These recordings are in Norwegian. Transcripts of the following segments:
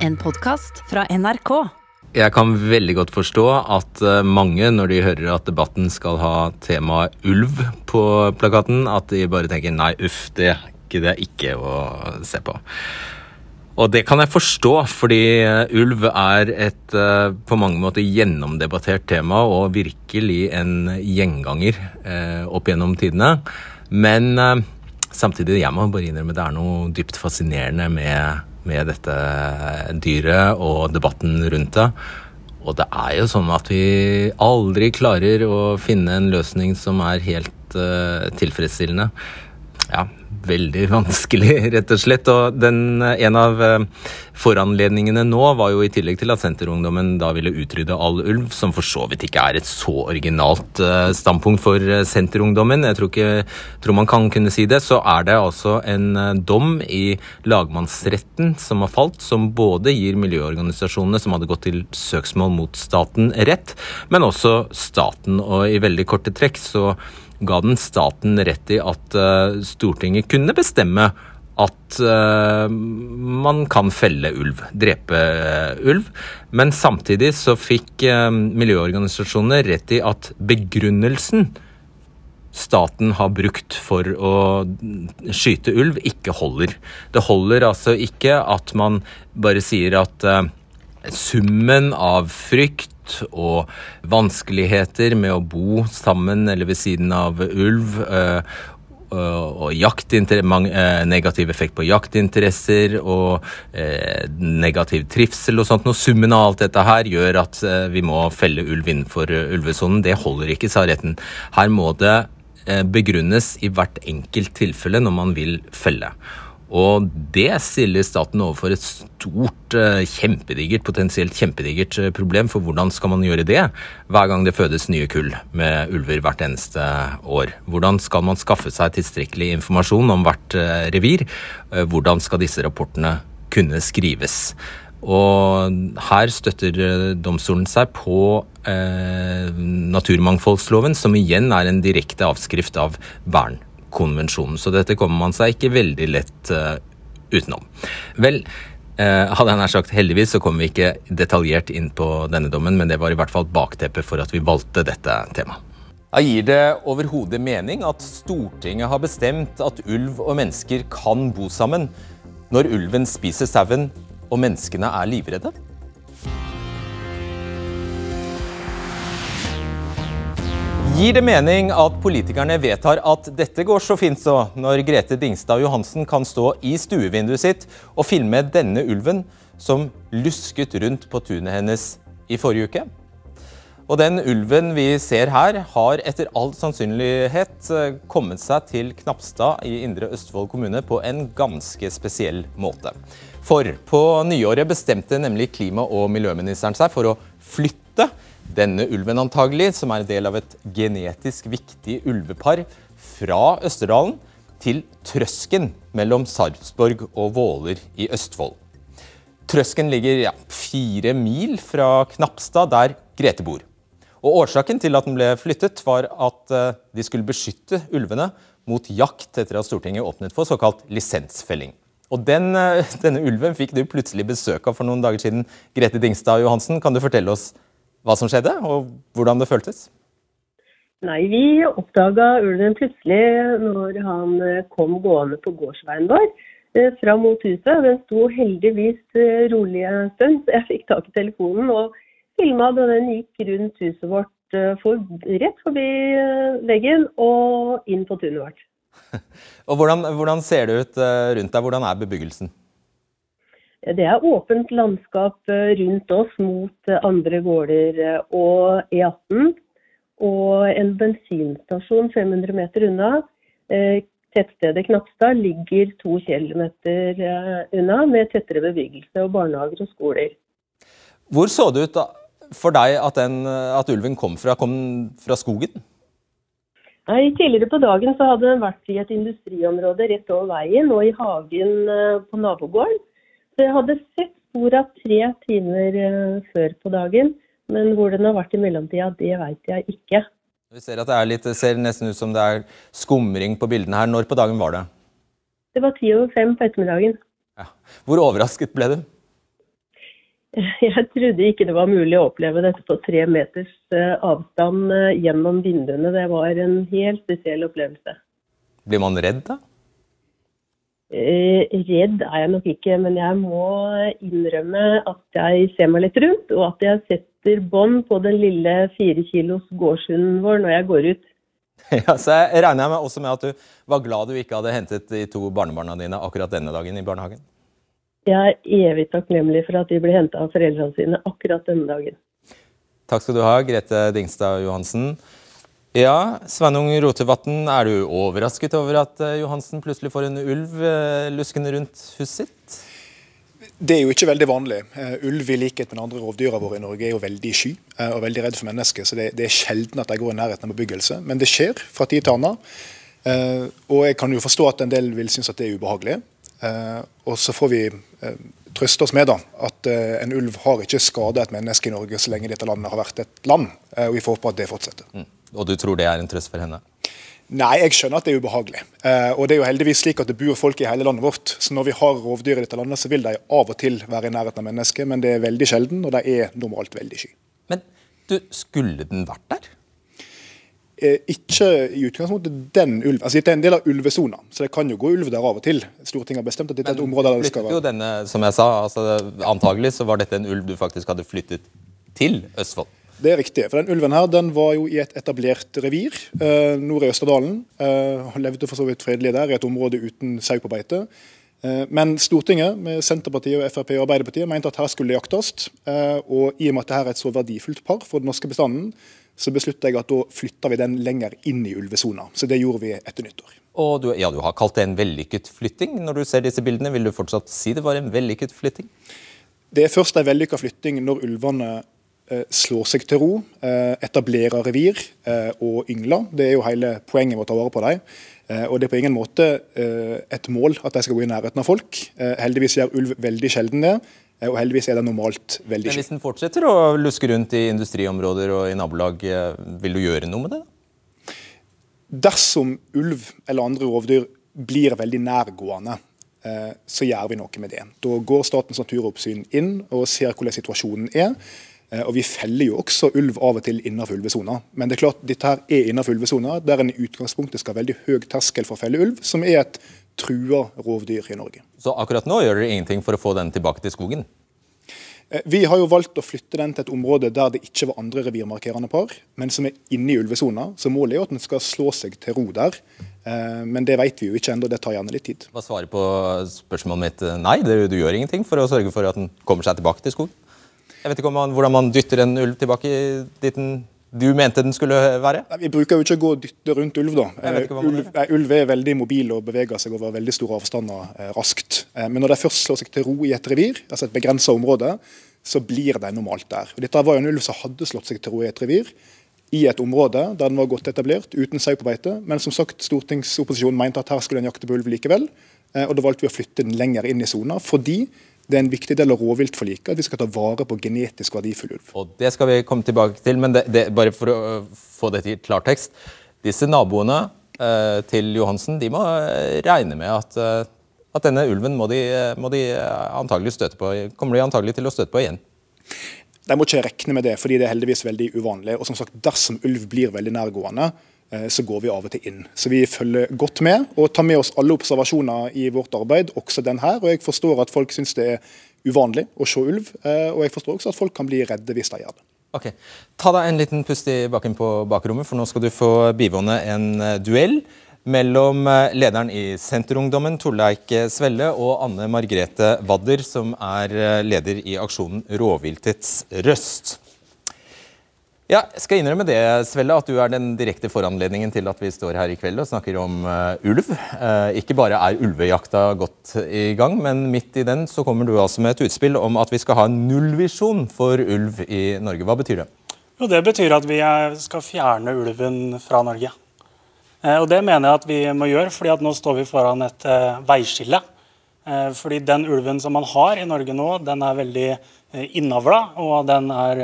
En podkast fra NRK. Jeg kan veldig godt forstå at eh, mange, når de hører at debatten skal ha temaet ulv på plakaten, at de bare tenker nei, uff, det gidder jeg ikke å se på. Og det kan jeg forstå, fordi eh, ulv er et eh, på mange måter gjennomdebattert tema og virkelig en gjenganger opp gjennom tidene. Men samtidig, jeg må bare innrømme det er noe dypt fascinerende med med dette dyret og debatten rundt det. Og det er jo sånn at vi aldri klarer å finne en løsning som er helt uh, tilfredsstillende. Ja, veldig vanskelig, rett og slett. Og den, en av eh, foranledningene nå var jo i tillegg til at Senterungdommen da ville utrydde all ulv, som for så vidt ikke er et så originalt eh, standpunkt for eh, Senterungdommen, jeg tror, ikke, tror man kan kunne si det, så er det altså en dom i lagmannsretten som har falt, som både gir miljøorganisasjonene som hadde gått til søksmål mot staten, rett, men også staten. Og i veldig korte trekk så ga den staten rett i at uh, Stortinget kunne bestemme at uh, man kan felle ulv, drepe uh, ulv. Men samtidig så fikk miljøorganisasjonene rett i at begrunnelsen staten har brukt for å skyte ulv, ikke holder. Det holder altså ikke at man bare sier at summen av frykt og vanskeligheter med å bo sammen eller ved siden av ulv. Eh, og eh, negativ effekt på jaktinteresser og eh, negativ trivsel og sånt. Og summen av alt dette her gjør at vi må felle ulv innenfor ulvesonen. Det holder ikke, sa retten. Her må det begrunnes i hvert enkelt tilfelle når man vil felle. Og det stiller staten overfor et stort, eh, kjempedigert, potensielt kjempedigert eh, problem. For hvordan skal man gjøre det hver gang det fødes nye kull med ulver hvert eneste år? Hvordan skal man skaffe seg tilstrekkelig informasjon om hvert eh, revir? Hvordan skal disse rapportene kunne skrives? Og her støtter domstolen seg på eh, naturmangfoldsloven, som igjen er en direkte avskrift av vern konvensjonen. Så dette kommer man seg ikke veldig lett uh, utenom. Vel, uh, hadde jeg nær sagt heldigvis så kom vi ikke detaljert inn på denne dommen, men det var i hvert fall bakteppet for at vi valgte dette temaet. Gir det overhodet mening at Stortinget har bestemt at ulv og mennesker kan bo sammen når ulven spiser sauen og menneskene er livredde? Gir det mening at politikerne vedtar at dette går så fint så, når Grete Dingstad Johansen kan stå i stuevinduet sitt og filme denne ulven som lusket rundt på tunet hennes i forrige uke? Og den ulven vi ser her, har etter all sannsynlighet eh, kommet seg til Knapstad i Indre Østfold kommune på en ganske spesiell måte. For på nyåret bestemte nemlig klima- og miljøministeren seg for å flytte denne ulven antagelig, som er en del av et genetisk viktig ulvepar fra Østerdalen til Trøsken mellom Sarpsborg og Våler i Østfold. Trøsken ligger ja, fire mil fra Knapstad, der Grete bor. Og Årsaken til at den ble flyttet, var at uh, de skulle beskytte ulvene mot jakt etter at Stortinget åpnet for såkalt lisensfelling. Og den, uh, Denne ulven fikk du plutselig besøk av for noen dager siden. Grete Dingstad Johansen, kan du fortelle oss hva som skjedde, og hvordan det føltes? Nei, Vi oppdaga ulven plutselig når han eh, kom gående på gårdsveien vår eh, fram mot huset. Den sto heldigvis eh, rolig en stund, så jeg fikk tak i telefonen og filma da den gikk rundt huset vårt, for, rett forbi veggen og inn på tunet vårt. og hvordan, hvordan ser det ut rundt deg? Hvordan er bebyggelsen? Det er åpent landskap eh, rundt oss mot eh, andre gårder eh, og E18. Og en bensinstasjon 500 meter unna, tettstedet Knapstad, ligger to km unna med tettere bebyggelse og barnehager og skoler. Hvor så det ut da, for deg at, den, at ulven kom fra, kom fra skogen? Nei, Tidligere på dagen så hadde den vært i et industriområde rett over veien og i hagen på nabogården. Jeg hadde sett spor av tre timer eh, før på dagen, men hvor den har vært i mellomtida, det veit jeg ikke. Vi ser at det litt, ser nesten ut som det er skumring på bildene her. Når på dagen var det? Det var ti over fem på ettermiddagen. Ja. Hvor overrasket ble du? Jeg trodde ikke det var mulig å oppleve dette på tre meters eh, avstand eh, gjennom vinduene. Det var en helt spesiell opplevelse. Blir man redd da? Eh, redd er jeg nok ikke, men jeg må innrømme at jeg ser meg litt rundt, og at jeg setter bånd på den lille fire kilos gårdshunden vår når jeg går ut. Ja, så jeg regner jeg med også med at du var glad du ikke hadde hentet de to barnebarna dine akkurat denne dagen i barnehagen? Jeg er evig takknemlig for at de ble henta av foreldrene sine akkurat denne dagen. Takk skal du ha, Grete Dingstad Johansen. Ja, Sveinung Rotevatn, er du overrasket over at eh, Johansen plutselig får en ulv eh, luskende rundt huset sitt? Det er jo ikke veldig vanlig. Uh, ulv i likhet med andre rovdyra våre i Norge er jo veldig sky og veldig redd for mennesker, så det, er sjelden at de går i nærheten av bebyggelse. Men det skjer fra tid til annen. Og jeg kan jo forstå at en del vil synes at det er ubehagelig. og så får vi trøste oss med da, at en ulv har ikke skada et menneske i Norge så lenge dette landet har vært et land. og vi får håpe at det fortsetter. Mm. Og du tror det er en trøst for henne? Nei, jeg skjønner at det er ubehagelig. Eh, og det er jo heldigvis slik at det bor folk i hele landet vårt. Så når vi har rovdyr i dette landet, så vil de av og til være i nærheten av mennesker, men det er veldig sjelden, og de er normalt veldig sky. Men du, skulle den vært der? Ikke i utgangspunktet den ulv. Altså, dette er en del av ulvesona, så det kan jo gå ulv der av og til. Stortinget har bestemt at dette er et område der det skal være. Jo denne, som jeg sa, altså, Antagelig så var dette en ulv du faktisk hadde flyttet til Østfold? Det er riktig. for den Ulven her, den var jo i et etablert revir eh, nord i Østerdalen. Eh, levde for så vidt fredelig der, i et område uten sau på beite. Eh, men Stortinget, med Senterpartiet, og Frp og Arbeiderpartiet, mente at her skulle det jaktes. Eh, og i og med at dette er et så verdifullt par for den norske bestanden, så besluttet jeg at da flytta vi den lenger inn i ulvesona. Så det gjorde vi etter nyttår. Og du, ja, du har kalt det en vellykket flytting. Når du ser disse bildene, vil du fortsatt si det var en vellykket flytting? Det er først en vellykka flytting når ulvene Eh, slår seg til ro, eh, etablerer revir eh, og yngler. Det er jo hele poenget med å ta vare på dem. Og Det er på ingen måte et mål at de skal gå i nærheten av folk. Heldigvis gjør ulv veldig sjelden det. Og heldigvis er det normalt veldig Men Hvis den fortsetter å luske rundt i industriområder og i nabolag, vil du gjøre noe med det? Dersom ulv eller andre rovdyr blir veldig nærgående, så gjør vi noe med det. Da går Statens naturoppsyn inn og ser hvordan situasjonen er. Eh, og Vi feller jo også ulv av og til innenfor ulvesona. Men det er klart, dette her er innenfor ulvesona, der en i utgangspunktet skal ha veldig høy terskel for å felle ulv, som er et trua rovdyr i Norge. Så akkurat nå gjør dere ingenting for å få den tilbake til skogen? Eh, vi har jo valgt å flytte den til et område der det ikke var andre revirmarkerende par, men som er inne i ulvesona. Så målet er jo at den skal slå seg til ro der. Eh, men det vet vi jo ikke ennå, det tar gjerne litt tid. Hva svarer på spørsmålet mitt nei, du gjør ingenting for å sørge for at den kommer seg tilbake til skogen? Jeg vet ikke man, hvordan man dytter en ulv tilbake dit den du mente den skulle være? Nei, vi bruker jo ikke å gå og dytte rundt ulv. da. Ulv, nei, ulv, er veldig mobil og beveger seg over veldig store avstander eh, raskt. Eh, men når de først slår seg til ro i et revir, altså et begrensa område, så blir de normalt der. Og dette var jo en ulv som hadde slått seg til ro i et revir, i et område der den var godt etablert, uten sau på beite. Men som sagt, stortingsopposisjonen mente at her skulle den jakte på ulv likevel. Eh, og da valgte vi å flytte den lenger inn i sona, fordi det er en viktig del av rovviltforliket at vi skal ta vare på genetisk verdifull ulv. Og Det skal vi komme tilbake til, men det, det, bare for å få dette i klartekst. Disse naboene eh, til Johansen de må eh, regne med at, at denne ulven må de, må de antagelig støte på, kommer de antagelig til å støte på igjen. De må ikke regne med det, fordi det er heldigvis veldig uvanlig. Og som sagt, Dersom ulv blir veldig nærgående, så går vi av og til inn. Så vi følger godt med og tar med oss alle observasjoner i vårt arbeid, også den her. Og jeg forstår at folk syns det er uvanlig å se ulv, eh, og jeg forstår også at folk kan bli redde hvis de gjør det. Ok, Ta deg en liten pust i bakken på bakrommet, for nå skal du få bivåne en eh, duell mellom lederen i Senterungdommen, Torleik Svelle, og Anne Margrethe Wadder, som er leder i aksjonen Rovviltets røst. Ja, jeg skal innrømme det, Svelle, at du er den direkte foranledningen til at vi står her i kveld og snakker om uh, ulv. Uh, ikke bare er ulvejakta godt i gang, men midt i den så kommer du altså med et utspill om at vi skal ha en nullvisjon for ulv i Norge. Hva betyr det? Jo, Det betyr at vi skal fjerne ulven fra Norge. Uh, og Det mener jeg at vi må gjøre, fordi at nå står vi foran et veiskille. Fordi den ulven som man har i Norge nå, den er veldig innavla, og den er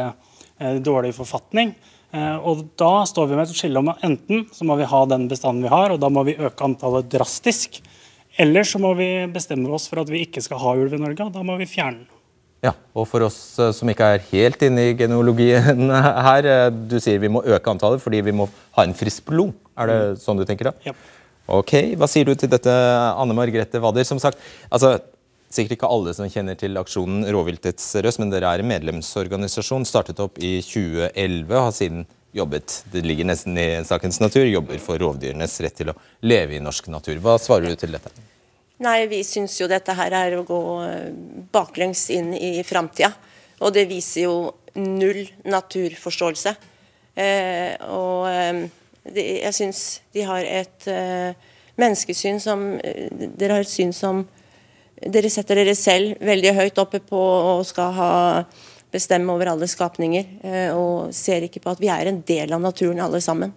dårlig forfatning. Eh, og da står vi med et skille om at enten så må vi ha den bestanden vi har, og da må vi øke antallet drastisk. Eller så må vi bestemme oss for at vi ikke skal ha ulv i Norge, og da må vi fjerne den. Ja, og for oss eh, som ikke er helt inne i genealogien her, eh, du sier vi må øke antallet fordi vi må ha en frisk blod. Er det mm. sånn du tenker da? Ja. Ok, Hva sier du til dette, Anne Margrethe Wader? Som sagt, altså, sikkert ikke alle som kjenner til aksjonen Rovviltets Røst, men dere er en medlemsorganisasjon, startet opp i 2011 og har siden jobbet det ligger nesten i sakens natur, jobber for rovdyrenes rett til å leve i norsk natur. Hva svarer du til dette? Nei, vi syns jo dette her er å gå eh, baklengs inn i framtida. Og det viser jo null naturforståelse. Eh, og eh, det, jeg syns de har et eh, menneskesyn som eh, Dere har et syn som Dere setter dere selv veldig høyt oppe på og skal ha bestemme over alle skapninger. Eh, og ser ikke på at vi er en del av naturen alle sammen.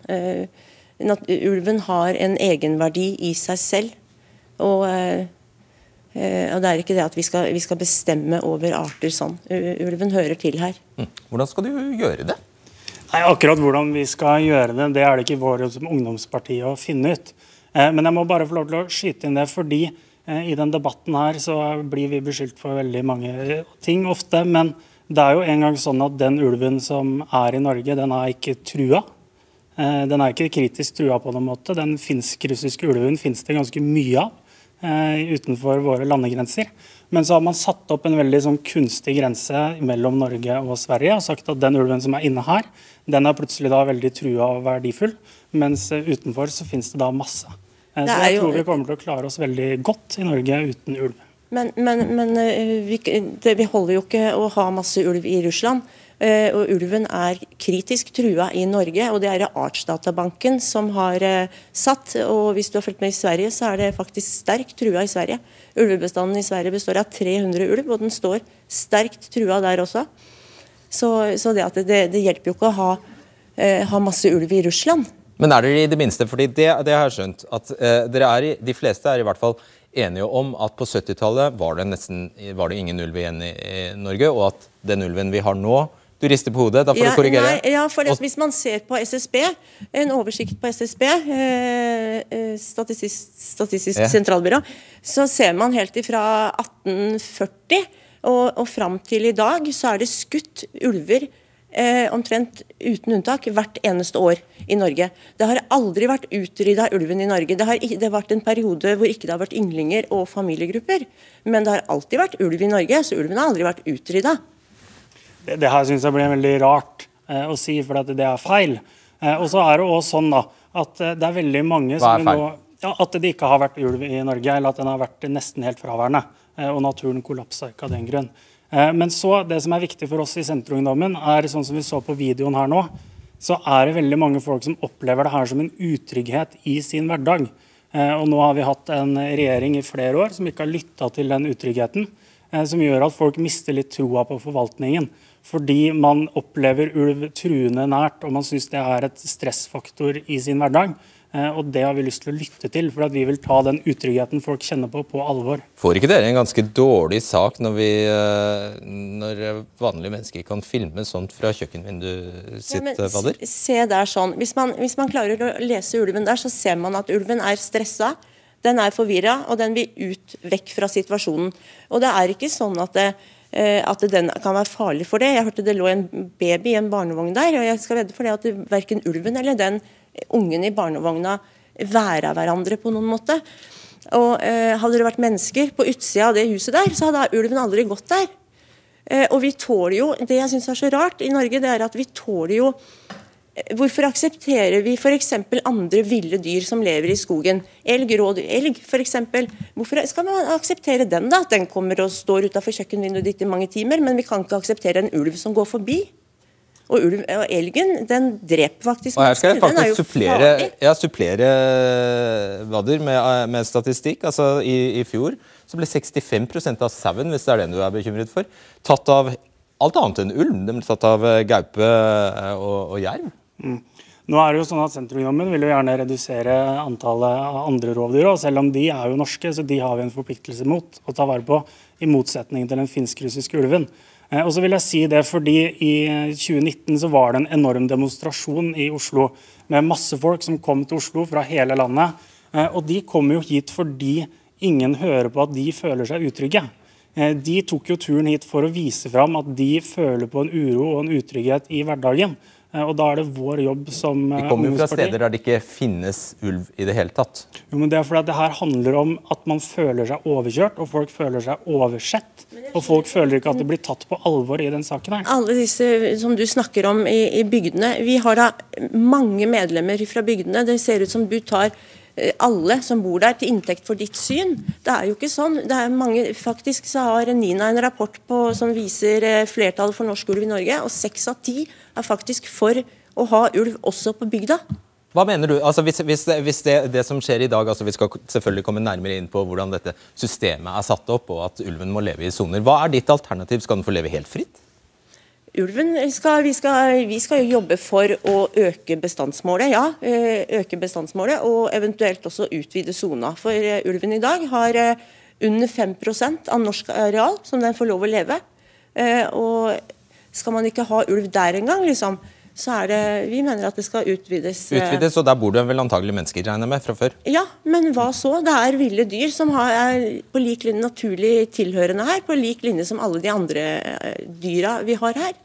Ulven har en egenverdi i seg selv. Og, eh, eh, og det er ikke det at vi skal, vi skal, bestemme over arter sånn. Ulven hører til her. Mm. Hvordan skal du gjøre det? Nei, Akkurat hvordan vi skal gjøre det, det er det ikke vår som ungdomsparti å finne ut. Eh, men jeg må bare få lov til å skyte inn det, fordi i den debatten her så blir vi beskyldt for veldig mange ting ofte. Men det er jo en gang sånn at den ulven som er i Norge, den er ikke trua. Den er ikke kritisk trua på noen måte. Den finsk-russiske ulven finnes det ganske mye av. Eh, utenfor våre landegrenser. Men så har man satt opp en veldig sånn kunstig grense mellom Norge og Sverige og sagt at den ulven som er inne her, den er plutselig da veldig trua og verdifull. Mens eh, utenfor så finnes det da masse. Eh, så jeg tror vi kommer til å klare oss veldig godt i Norge uten ulv. Men, men, men vi, det, vi holder jo ikke å ha masse ulv i Russland. Eh, og ulven er kritisk trua i Norge, og det er det Artsdatabanken som har eh, satt. Og hvis du har fulgt med i Sverige, så er det faktisk sterkt trua i Sverige. Ulvebestanden i Sverige består av 300 ulv, og den står sterkt trua der også. Så, så det, det, det, hjelper jo ikke å ha, eh, ha, masse ulv i Russland. Men er dere i det minste, fordi det, det har jeg skjønt, at eh, dere er i, de fleste er i hvert fall enige om at på 70-tallet var, var, det ingen ulv igjen i, i Norge, og at den ulven vi har nå, du rister på hodet. Da får ja, du korrigere. Nei, ja, for Hvis man ser på SSB, en oversikt på SSB, eh, eh, Statistisk, Statistisk ja. sentralbyrå, så ser man helt ifra 1840 og, og fram til i dag, så er det skutt ulver eh, omtrent uten unntak hvert eneste år i Norge. Det har aldri vært utrydda ulven i Norge. Det har, det har, vært en periode hvor ikke det har vært ynglinger og familiegrupper. Men det har alltid vært ulv i Norge, så ulven har aldri vært utrydda. Det, det her syns jeg blir veldig rart eh, å si, for at det er feil. Eh, og så er det også sånn da, at eh, det er veldig mange Hva er feil? Nå, ja, At det ikke har vært ulv i Norge, eller at den har vært nesten helt fraværende. Eh, og naturen kollapsa ikke av den grunn. Eh, men så, det som er viktig for oss i Senterungdommen, er sånn som vi så på videoen her nå, så er det veldig mange folk som opplever det her som en utrygghet i sin hverdag. Eh, og nå har vi hatt en regjering i flere år som ikke har lytta til den utryggheten. Som gjør at folk mister litt troa på forvaltningen fordi man opplever ulv truende nært, og man syns det er et stressfaktor i sin hverdag. Eh, og Det har vi lyst til å lytte til, for at vi vil ta den utryggheten folk kjenner på, på alvor. Får ikke dere en ganske dårlig sak når, vi, eh, når vanlige mennesker kan filme sånt fra kjøkkenvinduet sitt? Ja, men, se der sånn. Hvis man, hvis man, klarer å lese ulven der, så ser man at ulven er stressa. Den er forvirra, og den vil ut vekk fra situasjonen. Og det er ikke sånn at det, Eh, at den kan være farlig for det. Jeg hørte det lå en baby i en barnevogn der, og jeg skal vedde for det at verken ulven eller den ungen i barnevogna være av hverandre på noen måte. Og eh, Hadde det vært mennesker på utsida av det huset der, så hadde ulven aldri gått der. Eh, og vi tåler jo, Det jeg syns er så rart i Norge, det er at vi tåler jo Hvorfor aksepterer vi f.eks. andre ville dyr som lever i skogen? Elg, rådyr, elg f.eks. Hvorfor skal man akseptere den, da? At Den kommer og står utafor kjøkkenvinduet ditt i mange timer, men vi kan ikke akseptere en ulv som går forbi. Og, ulv, og elgen den dreper faktisk og Her skal jeg faktisk supplere, ja, supplere Vader, med, med, statistikk. Altså, i, i, fjor så ble 65% av sauen, hvis det er den du er bekymret for, tatt av alt annet enn ulv. Den ble tatt av gaupe eh, og, og jerv. Mm. Nå er det jo sånn at Senterungdommen vil jo gjerne redusere antallet av andre rovdyr. og Selv om de er jo norske, så de har vi en forpliktelse mot å ta vare på. I motsetning til den finsk-russiske ulven. Eh, og så vil jeg si det fordi I 2019 så var det en enorm demonstrasjon i Oslo med masse folk som kom til Oslo fra hele landet. Eh, og de kommer jo hit fordi ingen hører på at de føler seg utrygge. Eh, de tok jo turen hit for å vise fram at de føler på en uro og en utrygghet i hverdagen. Eh, og Da er det vår jobb som Vi kommer jo fra steder der det ikke finnes ulv i det hele tatt. Jo, men Det er fordi at det her handler om at man føler seg overkjørt, og folk føler seg oversett. Og folk føler ikke at de blir tatt på alvor i den saken her. Alle disse som du snakker om i, i bygdene, vi har da mange medlemmer fra bygdene. Det ser ut som du tar Eh, alle som bor der, til inntekt for ditt syn. Det er jo ikke sånn. Det er mange, faktisk så har Nina en rapport på, som viser eh, flertallet for norsk ulv i Norge, og seks av ti er faktisk for å ha ulv også på bygda. Hva mener du? Altså, hvis, hvis, hvis det, det, som skjer i dag, altså Vi skal selvfølgelig komme nærmere inn på hvordan dette systemet er satt opp, og at ulven må leve i soner. Hva er ditt alternativ? Skal den få leve helt fritt? Ulven skal, vi, skal, vi skal jobbe for å øke bestandsmålet, ja. Eh, øke bestandsmålet, og eventuelt også utvide sona. For eh, ulven i dag har eh, under 5% av norsk areal som den får lov å leve. Og skal man ikke ha ulv der engang, liksom, så er det Vi mener at det skal utvides. Utvides, Og der bor det vel antagelig mennesker, regner med, fra før? Ja, men hva så? Det er ville dyr som er på lik linje naturlig tilhørende her, på lik linje som alle de andre dyra vi har her.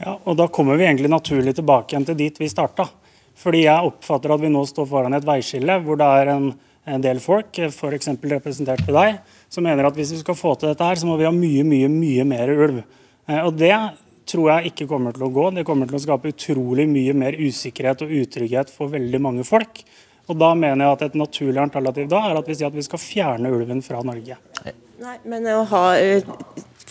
Ja, og Da kommer vi egentlig naturlig tilbake igjen til dit vi starta. Fordi jeg oppfatter at vi nå står foran et veiskille hvor det er en, en del folk, f.eks. representert ved deg, som mener at hvis vi skal få til dette her, så må vi ha mye, mye, mye mer ulv. Eh, og det tror jeg ikke kommer til å gå. Det kommer til å skape utrolig mye mer usikkerhet og utrygghet for veldig mange folk. Og da mener jeg at et naturlig alternativ da er at vi sier at vi skal fjerne ulven fra Norge. Nei, men å ha eh,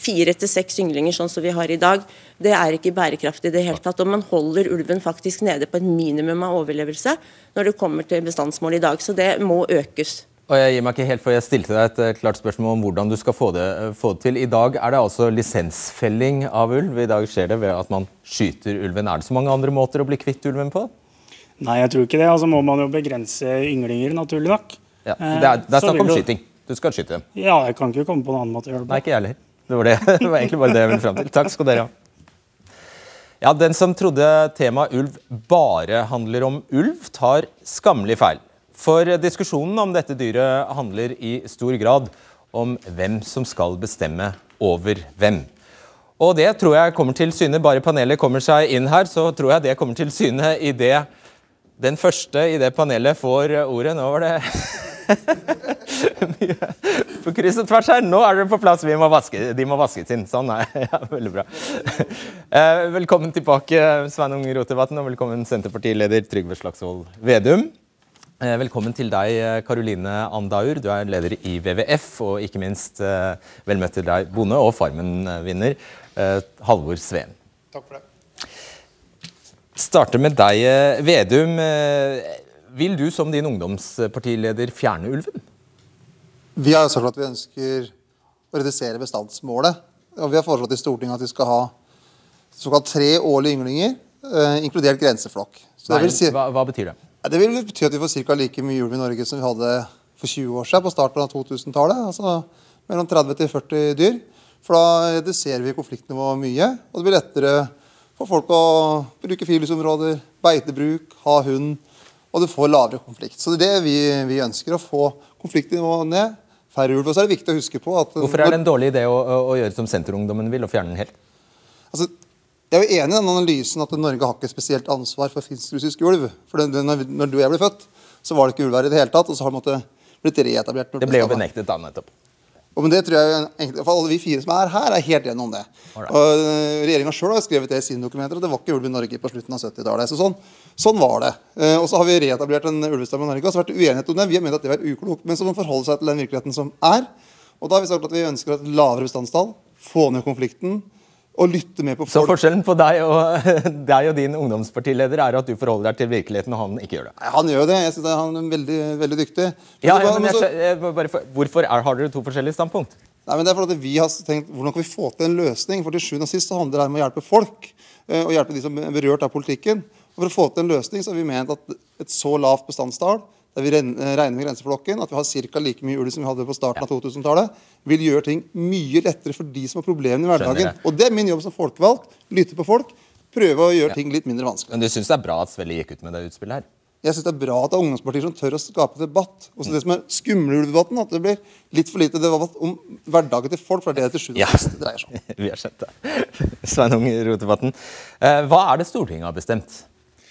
fire til seks ynglinger sånn som vi har i dag, det er ikke bærekraftig i det hele tatt. Og man holder ulven faktisk nede på et minimum av overlevelse når det kommer til bestandsmål i dag. Så det må økes. Og Jeg gir meg ikke helt for jeg stilte deg et eh, klart spørsmål om hvordan du skal få det, eh, få det til. I dag er det altså lisensfelling av ulv. I dag skjer det ved at man skyter ulven. Er det så mange andre måter å bli kvitt ulven på? Nei, jeg tror ikke det. Altså må man jo begrense ynglinger, naturlig nok. Ja, det er, det er snakk om skyting. Du skal skyte dem. Ja, jeg kan ikke komme på noen annen måte å gjøre det på. Nei, ikke jeg heller. Det var, det. det var egentlig bare det jeg ville fram til. Takk skal dere ha. Ja, Den som trodde temaet ulv bare handler om ulv, tar skammelig feil. For diskusjonen om dette dyret handler i stor grad om hvem som skal bestemme over hvem. Og det tror jeg kommer til syne bare panelet kommer seg inn her, så tror jeg det kommer til syne i det den første i det panelet får ordet. Nå var det på kryss og tvers her. Nå er dere på plass. Må vaske, de må vaskes inn. Sånn er ja, Veldig bra. Eh, velkommen tilbake, Sveinung Rotevatn, og velkommen Senterpartileder Trygve Slagsvold Vedum. Eh, velkommen til deg, Karoline Andaur. Du er leder i WWF, og ikke minst eh, vel møtt til deg, bonde og Farmen-vinner, Halvor Sveen. Takk for det. Starter med deg, Vedum. Vil du som din ungdomspartileder fjerne ulven? Vi har sagt at vi ønsker å redusere bestandsmålet. Og vi har foreslått i Stortinget at vi skal ha såkalt tre årlige ynglinger, eh, inkludert grenseflokk. Nei, si, hva, hva, betyr det? Det vil bety at vi får ca. like mye ulv i Norge som vi hadde for 20 år siden, på starten av 2000-tallet. Altså mellom 30 til 40 dyr. For da reduserer vi konfliktnivået mye. Og det blir lettere for folk å bruke friluftsområder, beitebruk, ha hund og du får lavere konflikt. Så det er det vi, vi ønsker, å få konfliktnivået ned. Færre ulv. Og så er det viktig å huske på at Hvorfor er det en dårlig idé å, å gjøre som Senterungdommen vil, og fjerne den helt? Altså, jeg er jo enig i den analysen at Norge har ikke spesielt ansvar for finsk-russisk ulv. For det, når, du og jeg ble født, så var det ikke ulv her i det hele tatt. og så har det blitt reetablert. Det ble jo benektet da, nettopp. Og men det tror jeg, for Alle vi fire som er her, er helt enige om det. Og eh, Regjeringa sjøl har skrevet det i sine dokumenter, at det var ikke ulv i Norge på slutten av 70-tallet. Så sånn, sånn, var det. Eh, og så har vi reetablert en ulvestamme i Norge. og så har vært uenighet om det. Vi har ment at det var uklokt. Men så må man forholde seg til den virkeligheten som er. Og da har vi sagt at vi ønsker et lavere bestandstall, få ned konflikten og lytte med på folk. Så forskjellen på deg og, deg og din ungdomspartileder er at du forholder deg til virkeligheten, og han ikke gjør det? Han gjør det. Jeg synes Han er veldig, veldig dyktig. Ja, ja, men jeg, jeg, bare, hvorfor er, har dere to forskjellige standpunkt? Nei, men det er fordi Vi har tenkt hvordan kan vi få til en løsning. For til sjuende og sist så handler det om å hjelpe folk. Eh, og hjelpe de som er berørt av politikken. Og For å få til en løsning så har vi ment at et så lavt bestandstall der vi regner med grenseflokken, at vi har ca. like mye ulv som vi hadde på starten av 2000-tallet, vil gjøre ting mye lettere for de som har problemene i hverdagen. Og det er min jobb som folkevalgt. Lytte på folk. Prøve å gjøre ja. ting litt mindre vanskelig. Men du syns det er bra at Svelle gikk ut med det utspillet her? Jeg syns det er bra at det er ungdomspartier som tør å skape debatt. Også det som er skumle i ulvedebatten, at det blir litt for lite debatt om hverdagen til folk. for det er det til sjuende og sist dreier seg om. Vi har skjønt det. Sveinung Rotevatn, eh, hva er det Stortinget har bestemt?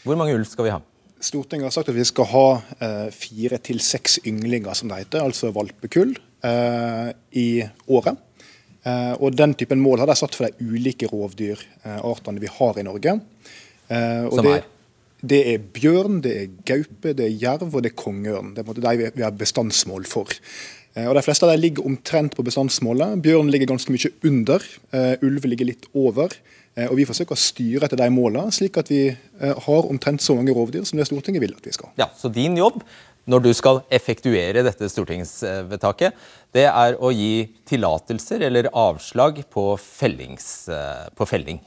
Hvor mange ulv skal vi ha? Stortinget har sagt at vi skal ha eh, fire til seks ynglinger, som det heter, altså valpekull, eh, i året. Eh, og Den typen mål har de satt for de ulike rovdyrartene vi har i Norge. Eh, som det, er? Det er bjørn, det er gaupe, det er jerv og det er kongeørn. Det er de vi har bestandsmål for. Eh, og De fleste av dem ligger omtrent på bestandsmålet. Bjørn ligger ganske mye under. Ulv ligger litt over. Uh, og Vi forsøker å styre etter de målene, slik at vi uh, har omtrent så mange rovdyr som det Stortinget vil at vi skal. Ja, Så din jobb når du skal effektuere dette stortingsvedtaket, det er å gi tillatelser eller avslag på, fellings, på felling?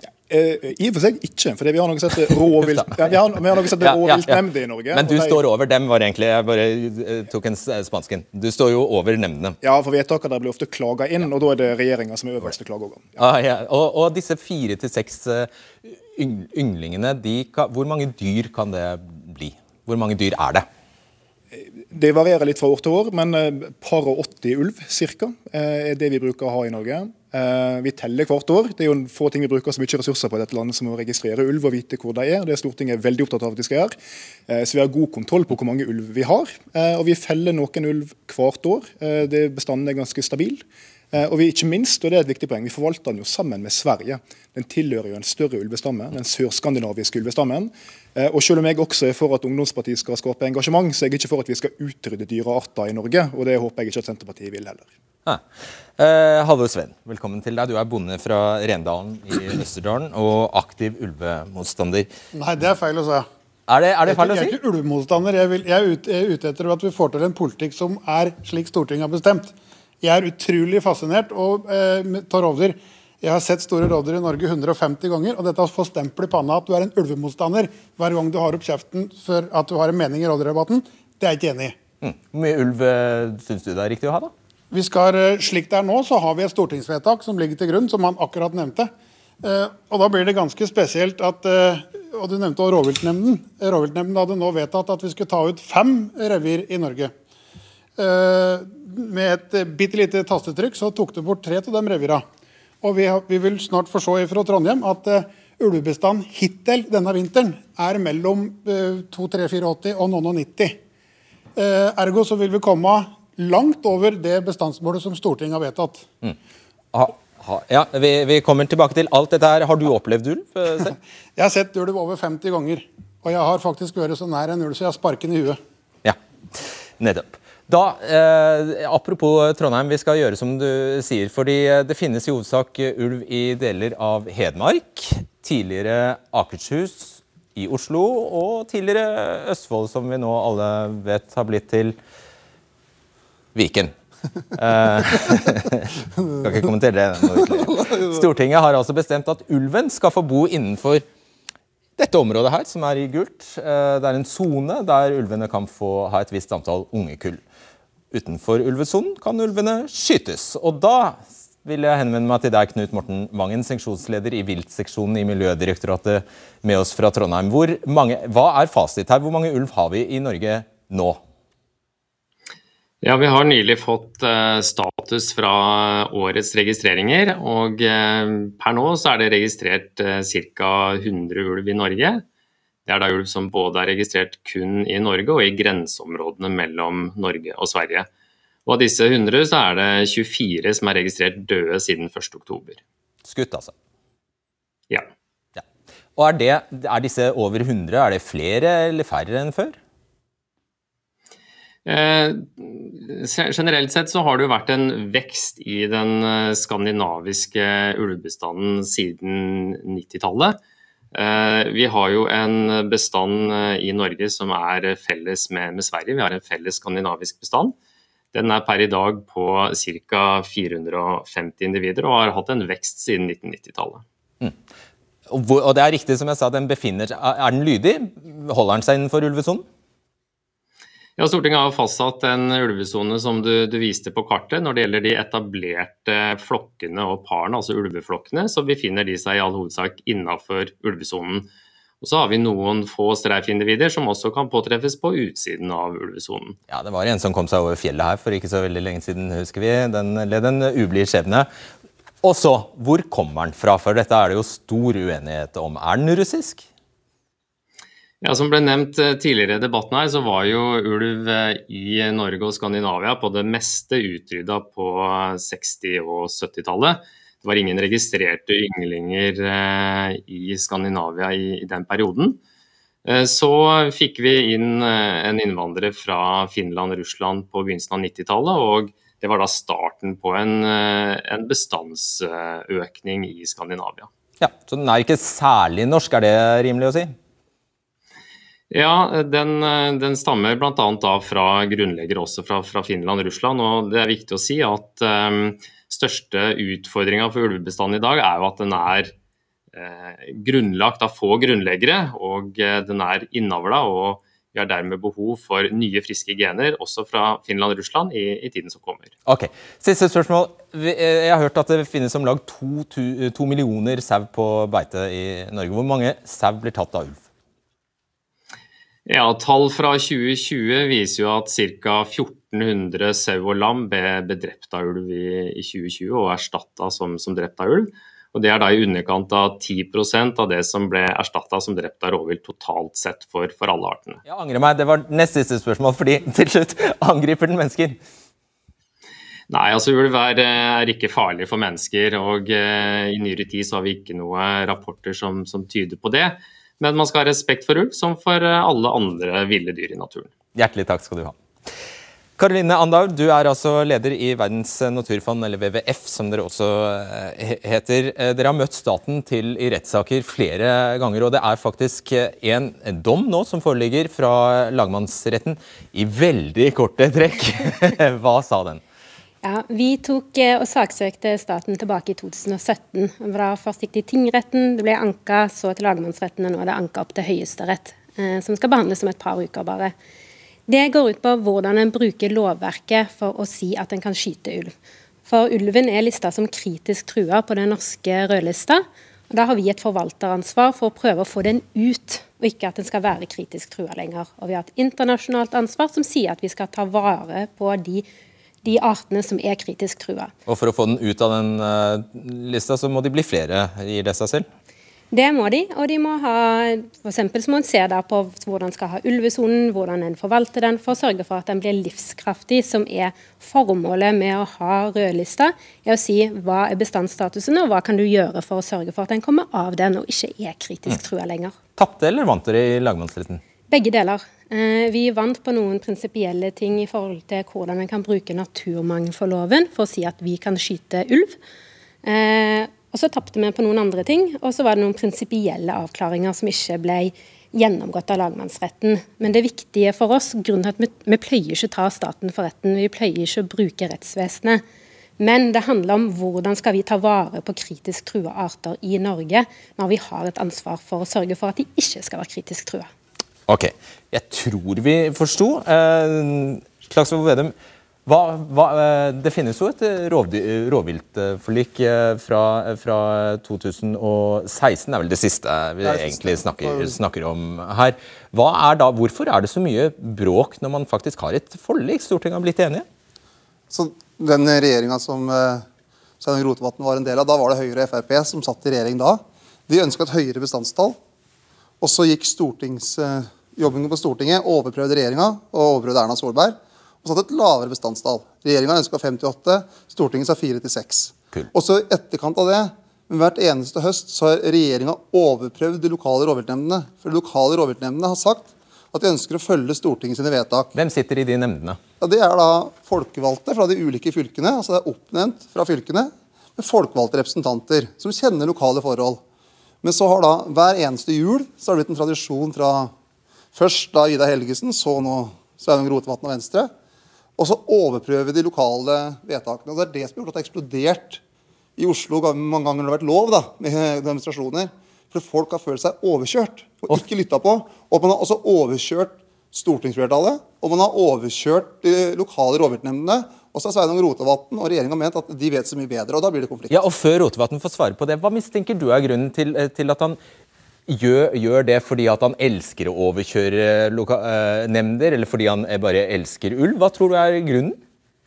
Ja. Eh, I og for seg ikke, for vi har noe som heter råvilt, ja, heter rovviltnemnd i Norge. Men du de, står over dem, var egentlig Jeg bare eh, tok en spansken. Du står jo over nemndene. Ja, for vedtakene blir ofte klaga inn, og da er det regjeringa som er øverste klageorgan. Ja. Ah, og, og, disse fire til seks eh, ynglingene, de, hvor mange dyr kan det bli? Hvor mange dyr er det? Det varierer litt fra år til år, men par og 80 ulv ca. er det vi bruker å ha i Norge. Eh, vi teller hvert år. Det er jo få ting vi bruker så mye ressurser på i dette landet som å registrere ulv og vite hvor de er. Det er Stortinget er veldig opptatt av at vi skal gjøre. Eh, så vi har god kontroll på hvor mange ulv vi har. Eh, og vi feller noen ulv hvert år. Det Bestanden er ganske stabil. Og vi, ikke minst, og det er et viktig poeng, vi forvalter den jo sammen med Sverige. Den tilhører jo en større ulvestamme, den sørskandinaviske ulvestammen. Og selv om jeg også er for at ungdomspartiet skal skape engasjement, så er jeg ikke for at vi skal utrydde dyrearter i Norge. Og det håper jeg ikke at Senterpartiet vil heller. Ah. Eh, Halvor Sveen, velkommen til deg. Du er bonde fra Rendalen i Østerdalen og aktiv ulvemotstander. Nei, det er feil å si. Er det, er det feil å si? Jeg er ikke ulvemotstander. Jeg, vil, jeg, er ute, jeg, er ute etter at vi får til en politikk som er slik Stortinget har bestemt. Jeg er utrolig fascinert og, eh, tar rovdyr. Jeg har sett store rovdyr i Norge 150 ganger, og dette å få stempel i panna at du er en ulvemotstander hver gang du har opp kjeften for at du har en mening i rovdyrdebatten, det er jeg ikke enig i. Mm. Hvor mye ulv eh, syns du det er riktig å ha, da? Vi skal, eh, slik det er nå, så har vi et stortingsvedtak som ligger til grunn, som han akkurat nevnte. Eh, og Da blir det ganske spesielt at eh, og Du nevnte rovviltnemnden. Rovviltnemnden hadde nå vedtatt at vi skulle ta ut fem revir i Norge. Med et bitte lite tastetrykk så tok det bort tre av de revira. Og vi, vi, vil snart få se fra Trondheim at ulvebestanden hittil denne vinteren er mellom 2-3-84 og noen og 90. Ergo så vil vi komme langt over det bestandsmålet som Stortinget har vedtatt. Mm. Ha, ha, ja, vi, vi, kommer tilbake til alt dette her. Har du opplevd ulv eh, selv? jeg har sett ulv over 50 ganger. Og jeg har faktisk vært så nær en ulv så jeg har sparket den i huet. Ja, nettopp. Da, eh, Apropos Trondheim, vi skal gjøre som du sier. fordi eh, Det finnes i hovedsak ulv i deler av Hedmark. Tidligere Akershus i Oslo og tidligere Østfold, som vi nå alle vet har blitt til Viken. Uh, skal ikke kommentere det. Stortinget har altså bestemt at ulven skal få bo innenfor dette området her, som er i gult. Uh, det er en sone der ulvene kan få ha et visst antall ungekull. Utenfor ulvesonen kan ulvene skytes. Og da vil jeg henvende meg til deg, Knut Morten Vangen, seksjonsleder i viltseksjonen i Miljødirektoratet, med oss fra Trondheim. Mange, hva er fasit her? Hvor mange ulv har vi i Norge nå? Ja, Vi har nylig fått uh, status fra årets registreringer. og uh, Per nå så er det registrert uh, ca. 100 ulv i Norge. Det er da ulv som både er registrert kun i Norge og i grenseområdene mellom Norge og Sverige. Og Av disse 100 så er det 24 som er registrert døde siden 1.10. Skutt, altså? Ja. ja. Og er, det, er disse over 100, er det flere eller færre enn før? Eh, generelt sett så har det jo vært en vekst i den eh, skandinaviske ulvebestanden siden 90-tallet. Eh, vi har jo en bestand i Norge som er felles med, med, Sverige. Vi har en felles skandinavisk bestand. Den er per i dag på ca. 450 individer og har hatt en vekst siden 1990-tallet. Mm. Og det er riktig som jeg sa, den befinner seg Er den lydig? Holder den seg innenfor ulvesonen? Ja, Stortinget har fastsatt en ulvesone som du, du, viste på kartet. Når det gjelder de etablerte flokkene og parene, altså ulveflokkene, så befinner de seg i all hovedsak innafor ulvesonen. Og så har vi noen få streifindivider som også kan påtreffes på utsiden av ulvesonen. Ja, Det var en som kom seg over fjellet her for ikke så veldig lenge siden, husker vi. Den led en ublid skjebne. Og så, hvor kommer den fra? For dette er det jo stor uenighet om. Er den russisk? Ja, Som ble nevnt eh, tidligere i debatten her, så var jo ulv eh, i Norge og Skandinavia på det meste utrydda på 60- og 70-tallet. Det var ingen registrerte ynglinger eh, i Skandinavia i, den perioden. Eh, så fikk vi inn eh, en innvandrer fra Finland og Russland på begynnelsen av 90-tallet. og Det var da starten på en, en bestandsøkning i Skandinavia. Ja, Så den er ikke særlig norsk, er det rimelig å si? Ja, den, den stammer bl.a. fra grunnleggere også fra, fra Finland og Russland. og Det er viktig å si at um, største utfordringa for ulvebestanden i dag er jo at den er eh, grunnlagt av få grunnleggere, og eh, den er innavla. og vi har dermed behov for nye, friske gener, også fra Finland og Russland, i, i, tiden som kommer. Ok, Siste spørsmål. Eh, jeg har hørt at det finnes om lag to, to, to millioner sau på beite i Norge. Hvor mange sau blir tatt av ulv? Ja, Tall fra 2020 viser jo at ca. 1400 sau og lam ble bedrept av ulv i, i 2020 og erstatta som, som, drept av ulv. Og Det er da i underkant av 10% av det som ble erstatta som drept av rovvilt totalt sett for, for alle artene. Jeg angrer meg, det var nest siste spørsmål, fordi til slutt angriper den mennesker. Nei, altså ulv er, er, ikke farlig for mennesker. og eh, I nyere tid så har vi ikke noen rapporter som, som tyder på det. Men man skal ha respekt for ulv, som for eh, alle andre ville dyr i naturen. Hjertelig takk skal du ha. Karoline Andau, du er altså leder i Verdens naturfond, eller WWF, som dere også eh, heter. Eh, dere har møtt staten til i rettssaker flere ganger, og det er faktisk en dom nå som foreligger fra lagmannsretten i veldig korte trekk. Hva sa den? Ja, Vi tok eh, og saksøkte staten tilbake i 2017. Det først gikk til tingretten, det ble anka, så til lagmannsretten, og nå er det anka opp til Høyesterett. Eh, som skal behandles om et par uker bare. Det går ut på hvordan en bruker lovverket for å si at en kan skyte ulv. For ulven er lista som kritisk trua på den norske rødlista. og Da har vi et forvalteransvar for å prøve å få den ut, og ikke at den skal være kritisk trua lenger. Og vi har et internasjonalt ansvar som sier at vi skal ta vare på de de artene som er kritisk trua. Og For å få den ut av den uh, lista, så må de bli flere, gir det seg selv? Det må de, og de må ha for så må en se der på hvordan en skal ha ulvesonen, hvordan en forvalter den, for å sørge for at den blir livskraftig, som er formålet med å ha rødlista. er å si hva er bestandsstatusen, og hva kan du gjøre for å sørge for at den kommer av den og ikke er kritisk mm. trua lenger. Tapte eller vant dere i lagmannsretten? Begge deler. Eh, vi vant på noen prinsipielle ting i forhold til hvordan en kan bruke naturmangfoldloven for å si at vi kan skyte ulv. Eh, og så tapte vi på noen andre ting, og så var det noen prinsipielle avklaringer som ikke ble gjennomgått av lagmannsretten. Men det viktige for oss, grunnen til at vi, vi pløyer ikke ta staten for retten, vi pløyer ikke å bruke rettsvesenet. Men det handler om hvordan skal vi ta vare på kritisk trua arter i Norge, når vi har et ansvar for å sørge for at de ikke skal være kritisk trua. Ok, jeg tror vi forsto. Eh, Slagsvold Vedum, eh, det finnes jo et eh, rovviltforlik eh, fra, fra, 2016, det er vel det siste vi det egentlig snakker, snakker, om her. Er da, hvorfor er det så mye bråk når man faktisk har et forlik? Stortinget har blitt enige? Så Den regjeringa som Sveinung Rotevatn var en del av, da var det Høyre og Frp som satt i regjering da. De ønska et høyere bestandstall. Og så gikk stortingsjobbingen på Stortinget, overprøvde regjeringa og overprøvde Erna Solberg og satte et lavere bestandstall. Regjeringa ønska 58, Stortinget sa 4 6. Cool. Og så i etterkant av det, men hvert eneste høst, så har regjeringa overprøvd de lokale rovviltnemndene. For de lokale rovviltnemndene har sagt at de ønsker å følge Stortinget sine vedtak. Hvem sitter i de nemndene? Ja, Det er da folkevalgte fra de ulike fylkene. altså Det er oppnevnt fra fylkene med folkevalgte representanter som kjenner lokale forhold. Men så har da hver eneste jul så har det blitt en tradisjon fra først da Ida Helgesen, så nå Sveinung Rotevatn og Venstre. Og så overprøve de lokale vedtakene. Og Det er det som har gjort at det har eksplodert i Oslo mange ganger det har vært lov da, med demonstrasjoner. For folk har følt seg overkjørt og ikke lytta på. Og man har også overkjørt stortingsflertallet, og man har overkjørt de lokale rovviltnemndene. Og så har Sveinung Rotevatn og regjeringa ment at de vet så mye bedre, og da blir det konflikt. Ja, og Før Rotevatn får svare på det, hva mistenker du er grunnen til, eh, til at han Gjør, gjør, det fordi at han elsker å overkjøre uh, nemnder, eller fordi han bare elsker ulv? Hva tror du er grunnen?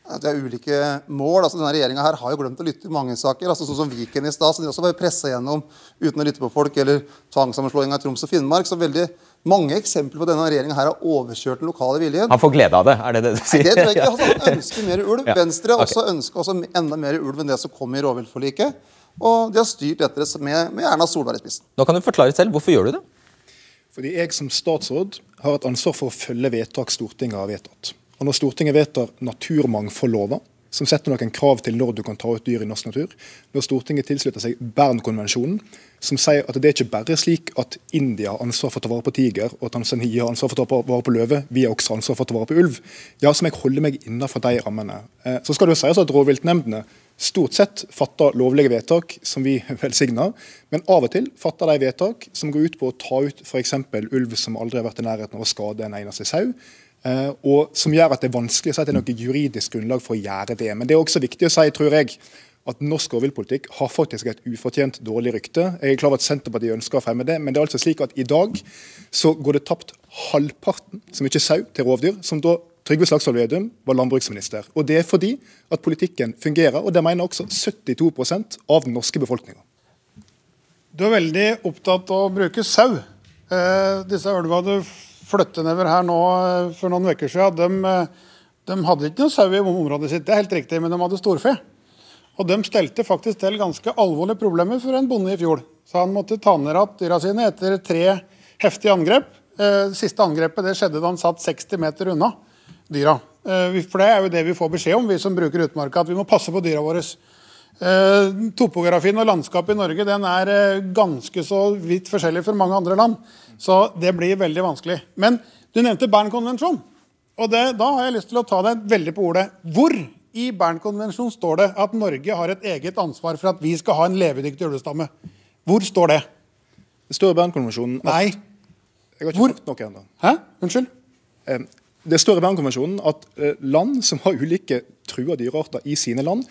Det er ulike mål. altså Denne regjeringa har jo glemt å lytte i mange saker. altså Sånn som Viken i stad, som de også var pressa gjennom uten å lytte på folk. Eller tvangssammenslåing av Troms og Finnmark. så veldig mange eksempler på denne regjeringa har overkjørt den lokale viljen. Han får glede av det, er det det du sier? Nei, det tror jeg ikke. Altså, han ønsker mer ulv. Ja. Venstre okay. også ønsker også enda mer ulv enn det som kom i rovviltforliket. Og de har styrt etter det med, med Erna Solberg i spissen. Nå kan du forklare selv. Hvorfor gjør du det? Fordi jeg som statsråd har et ansvar for å følge vedtak Stortinget har vedtatt. Og Når Stortinget vedtar naturmangfoldloven, som setter noen krav til når du kan ta ut dyr i norsk natur, når Stortinget tilslutter seg Bernkonvensjonen, som sier at det er ikke bare slik at India har ansvar for å ta vare på tiger, og Tanzania har ansvar for å ta vare på løve, vi har også ansvar for å ta vare på ulv, ja, så må jeg holde meg innenfor de rammene. Eh, så skal det jo sies at rovviltnemndene stort sett fatter lovlige vedtak som vi velsigner, men av og til fatter de vedtak som går ut på å ta ut f.eks. ulv som aldri har vært i nærheten av å skade en eneste sau. Eh, og som gjør at det er vanskelig å si at det er noe juridisk grunnlag for å gjøre det. Men det er også viktig å si, tror jeg, at norsk rovviltpolitikk har faktisk et ufortjent dårlig rykte. Jeg er klar over at Senterpartiet ønsker å fremme det, men det er altså slik at i dag så går det tapt halvparten så mye sau til rovdyr som da Trygve Slagsvold Vedum var landbruksminister. Og Det er fordi at politikken fungerer, og det mener også 72% av den norske befolkninga. Du er veldig opptatt av å bruke sau. Eh, disse ulva du flyttet nedover her nå eh, for noen uker siden, de, eh, de hadde ikke noe sau i området sitt, det er helt riktig, men de hadde storfe. Og de stelte faktisk til ganske alvorlige problemer for en bonde i fjor. Så han måtte ta ned igjen dyra sine etter tre heftige angrep. Eh, det siste angrepet det skjedde da han satt 60 meter unna dyra. For det er jo det vi får beskjed om, vi som bruker utmarka, at vi må passe på dyra våre. Topografien og landskapet i Norge den er ganske så vidt forskjellig for mange andre land. Så det blir veldig vanskelig. Men du nevnte Bernkonvensjonen. Og det, da har jeg lyst til å ta deg veldig på ordet. Hvor i Bernkonvensjonen står det at Norge har et eget ansvar for at vi skal ha en levedyktig ulvestamme? Hvor står det? Det står i Bernkonvensjonen at Nei. Jeg har ikke Hvor? noe ennå. Hæ? Unnskyld? Det står i Bernkonvensjonen at eh, land som har ulike trua dyrearter i sine land,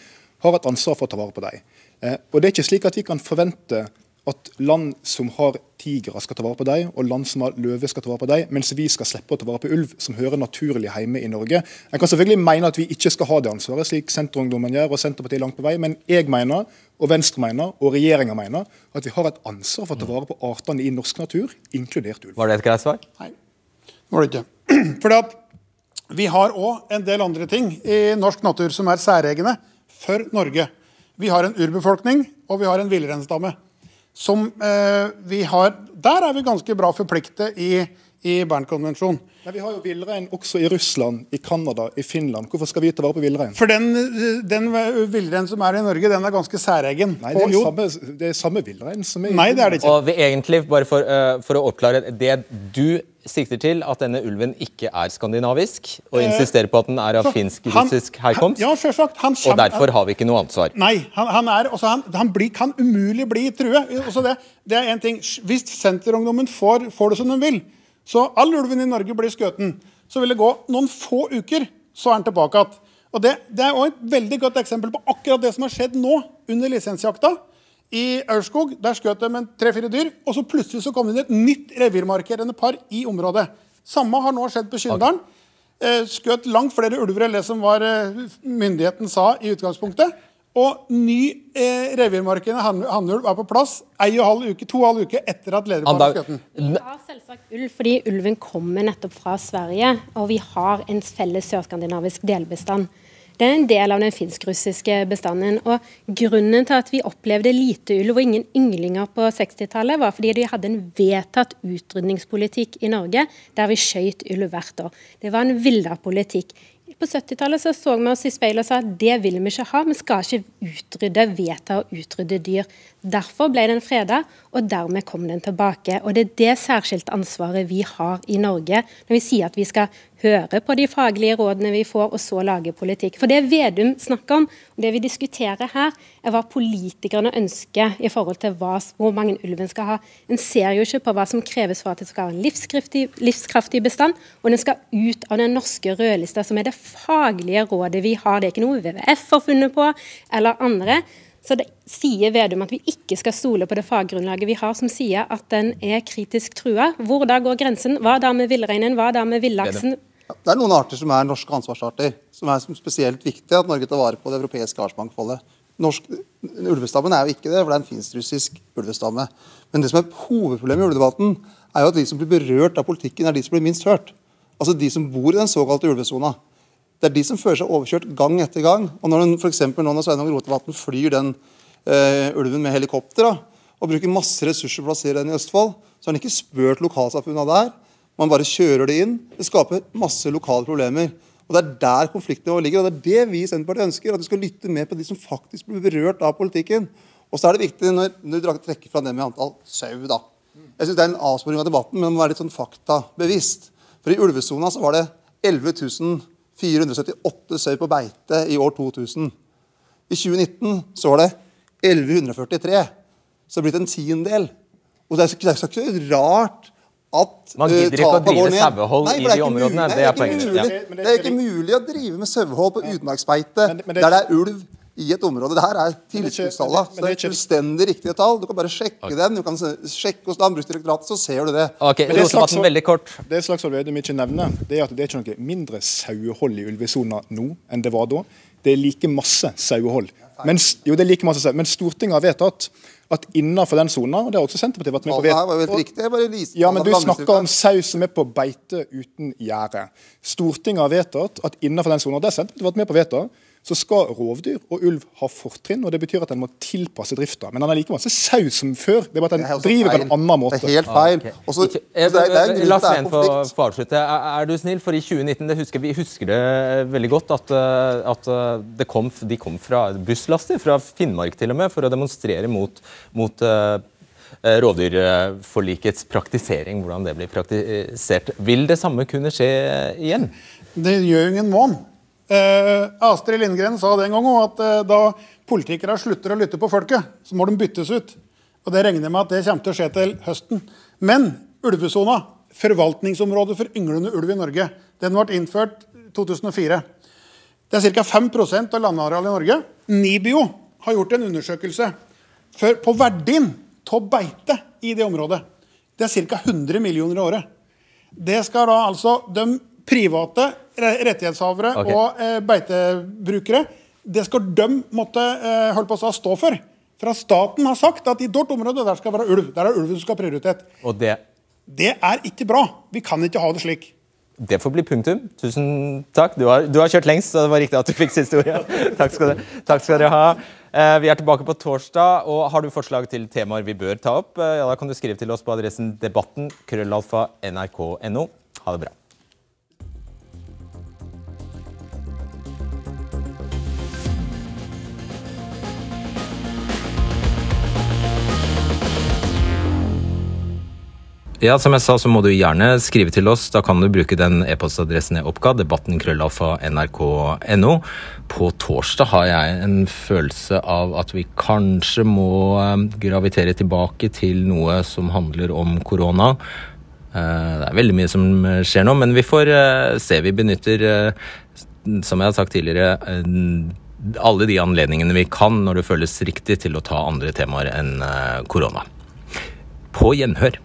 har et ansvar for å ta vare på dem. Eh, og det er ikke slik at vi kan forvente at land som har tigre, skal ta vare på dem, og land som har løve, skal ta vare på dem, mens vi skal slippe å ta vare på ulv, som hører naturlig hjemme i Norge. En kan selvfølgelig mene at vi ikke skal ha det ansvaret, slik Senterungdommen gjør, og Senterpartiet langt på vei, men jeg mener, og Venstre mener, og regjeringa mener, at vi har et ansvar for å ta vare på artene i norsk natur, inkludert ulv. Var det et greit svar? Nei, det var det ikke. Fordi at vi har òg en del andre ting i norsk natur som er særegne for Norge. Vi har en urbefolkning, og vi har en villreinstamme som eh, vi har Der er vi ganske bra forpliktet i, i Bernkonvensjonen. Men Vi har jo villrein også i Russland, i Canada, i Finland. Hvorfor skal vi ta vare på villrein? For den, den villreinen som er i Norge, den er ganske særegen. Nei, det er, samme, det er samme villrein som er Nei, det er det ikke. Og vi egentlig, bare for, uh, for å oppklare det du sikter til at denne ulven ikke er skandinavisk, og eh, insisterer på at den er av finsk-russisk herkomst. Ja, selvsagt. Han, og derfor har vi ikke noe ansvar. Nei, han, han, er, også, han, han blir, kan umulig bli true. Det, det, er en ting. Hvis Senterungdommen får, får, det som de vil, så all ulven i Norge blir skutt, så vil det gå noen få uker, så er den tilbake igjen. Og det, det er også et veldig godt eksempel på akkurat det som har skjedd nå under lisensjakta. I Aurskog der skjøt de tre-fire dyr, og så plutselig så kom det inn et nytt revirmarkerende par i området. Samme har nå skjedd på Kyndalen. Eh, skjøt langt flere ulver enn det som var eh, myndigheten sa i utgangspunktet. Og ny eh, revirmarkende hannulv er på plass en og halv uke, to og halv uke etter at lederparet skjøt den. Vi har selvsagt ulv fordi ulven kommer nettopp fra Sverige, og vi har en felles sørskandinavisk delbestand. Det er en del av den finsk-russiske bestanden. og Grunnen til at vi opplevde lite ulv og ingen ynglinger på 60-tallet, var fordi de hadde en vedtatt utrydningspolitikk i Norge der vi skjøt ulv hvert år. Det var en villa politikk. På 70-tallet så, så vi oss i speilet og sa at det vil vi ikke ha. Vi skal ikke utrydde, vedta å utrydde dyr. Derfor ble den freda, og dermed kom den tilbake. Og Det er det særskilte ansvaret vi har i Norge når vi sier at vi skal høre på de faglige rådene vi får, og så lage politikk. For det Vedum snakker om, og det vi diskuterer her, er hva politikerne ønsker i forhold til hva, hvor mange ulven skal ha. En ser jo ikke på hva som kreves for at det skal ha en livskraftig, livskraftig bestand, og den skal ut av den norske rødlista, som er det faglige rådet vi har. Det er ikke noe WWF har funnet på, eller andre. Så det sier Vedum at vi ikke skal stole på det faggrunnlaget vi har som sier at den er kritisk trua. Hvor da går grensen? Hva da med villreinen? Hva da med villaksen? Det er noen arter som er norske ansvarsarter, som er spesielt viktig at Norge tar vare på det europeiske artsmangfoldet. Norsk, ulvestammen er jo ikke det, for det er en finsk-russisk ulvestamme. Men det som er hovedproblemet i ulvedebatten, er jo at de som blir berørt av politikken, er de som blir minst hørt. Altså de som bor i den såkalte ulvesona. Det er de som føler seg overkjørt gang etter gang. Og når den, for nå når Sveinung Rotevatn flyr den uh, ulven med helikopter da, og bruker masse ressurser på å plassere den i Østfold, så har han ikke spurt lokalsamfunna der. Man bare kjører det inn. Det skaper masse lokale problemer. Og Det er der konfliktnivået ligger. og Det er det vi i Senterpartiet ønsker. At vi skal lytte mer på de som faktisk blir berørt av politikken. Og så er det viktig når, når du trekker fra det med antall sau. da. Jeg synes Det er en avsporing av debatten, men det må være litt sånn faktabevisst. For I ulvesona så var det 11 478 sau på beite i år 2000. I 2019 så var det 1143. Så det er blitt en tiendedel. Og det er det er ikke rart at Man gidder ikke å drive sauehold i de områdene. Det er poenget. Ja. Det er ikke mulig å drive med sauehold på utmarksbeite der det er ulv i et område. Dette er tilskuddstallene. Så det er fullstendig riktige tall. Du kan bare sjekke okay. den. Du kan sjekke hos Landbruksdirektoratet, så ser du det. Ok, Men det, slags, veldig kort. det Slagsvold Vedum ikke nevner, det er at det er ikke noe mindre sauehold i ulvesona nå enn det var da. Det er like masse sauehold. Men, jo, det er like masse sauehold. Men Stortinget har vedtatt at innenfor den sona og det har også Senterpartiet vært med på vet, var riktig, bare lise, ja, men Du snakker om sau som er på beite uten gjerde. Stortinget har vedtatt at innenfor den sona, det har Senterpartiet vært med på å vedta, så skal rovdyr og ulv ha fortrinn. og Det betyr at en må tilpasse drifta. Men den er like masse sau som før. Det er bare at en driver på en annen måte. Det er helt feil. Ah, okay. Også, jeg, det er, det er La Sveen få avslutte. Er, er, du snill? For i 2019 det husker, vi husker det veldig godt at, eh, at eh, kom, de kom fra busslaster fra Finnmark til og med for å demonstrere mot, mot rovdyrforlikets praktisering, hvordan det blir praktisert. Vil det samme kunne skje igjen? Det gjør ingen monn. Eh, Astrid Lindgren sa den gangen at eh, da politikere slutter å lytte på folket, så må de byttes ut. Og Det regner jeg med at det kommer til å skje til høsten. Men ulvesona, forvaltningsområdet for ynglende ulv i Norge, den ble innført 2004. Det er ca. 5% av landarealet i Norge. NIBIO har gjort en undersøkelse for, på verdien av beite i det området. Det er ca. 100 millioner i året. Det skal da altså de private rettighetshavere okay. og eh, beitebrukere, det skal de måtte eh, holde på å stå for. For staten har sagt at i vårt område der skal være ulv. Der er ulven som skal ha prioritet. Og det? det er ikke bra. Vi kan ikke ha det slik. Det får bli punktum. Tusen takk. Du har, du har kjørt lengst, så det var riktig at du fikk siste ordet. takk, takk skal dere ha. Eh, vi er tilbake på torsdag. og Har du forslag til temaer vi bør ta opp, eh, ja, da kan du skrive til oss på adressen debatten krøllalfa nrk.no. Ha det bra. Ja, som jeg sa, så må du gjerne skrive til oss. Da kan du bruke den e-postadressen jeg oppga, debatten krøllalfa nrk.no. På torsdag har jeg en følelse av at vi kanskje må eh, gravitere tilbake til noe som handler om korona. Eh, det er veldig mye som skjer nå, men vi får eh, se. Vi benytter, som jeg har sagt tidligere, alle de anledningene vi kan når det føles riktig til å ta andre temaer enn korona. På gjenhør.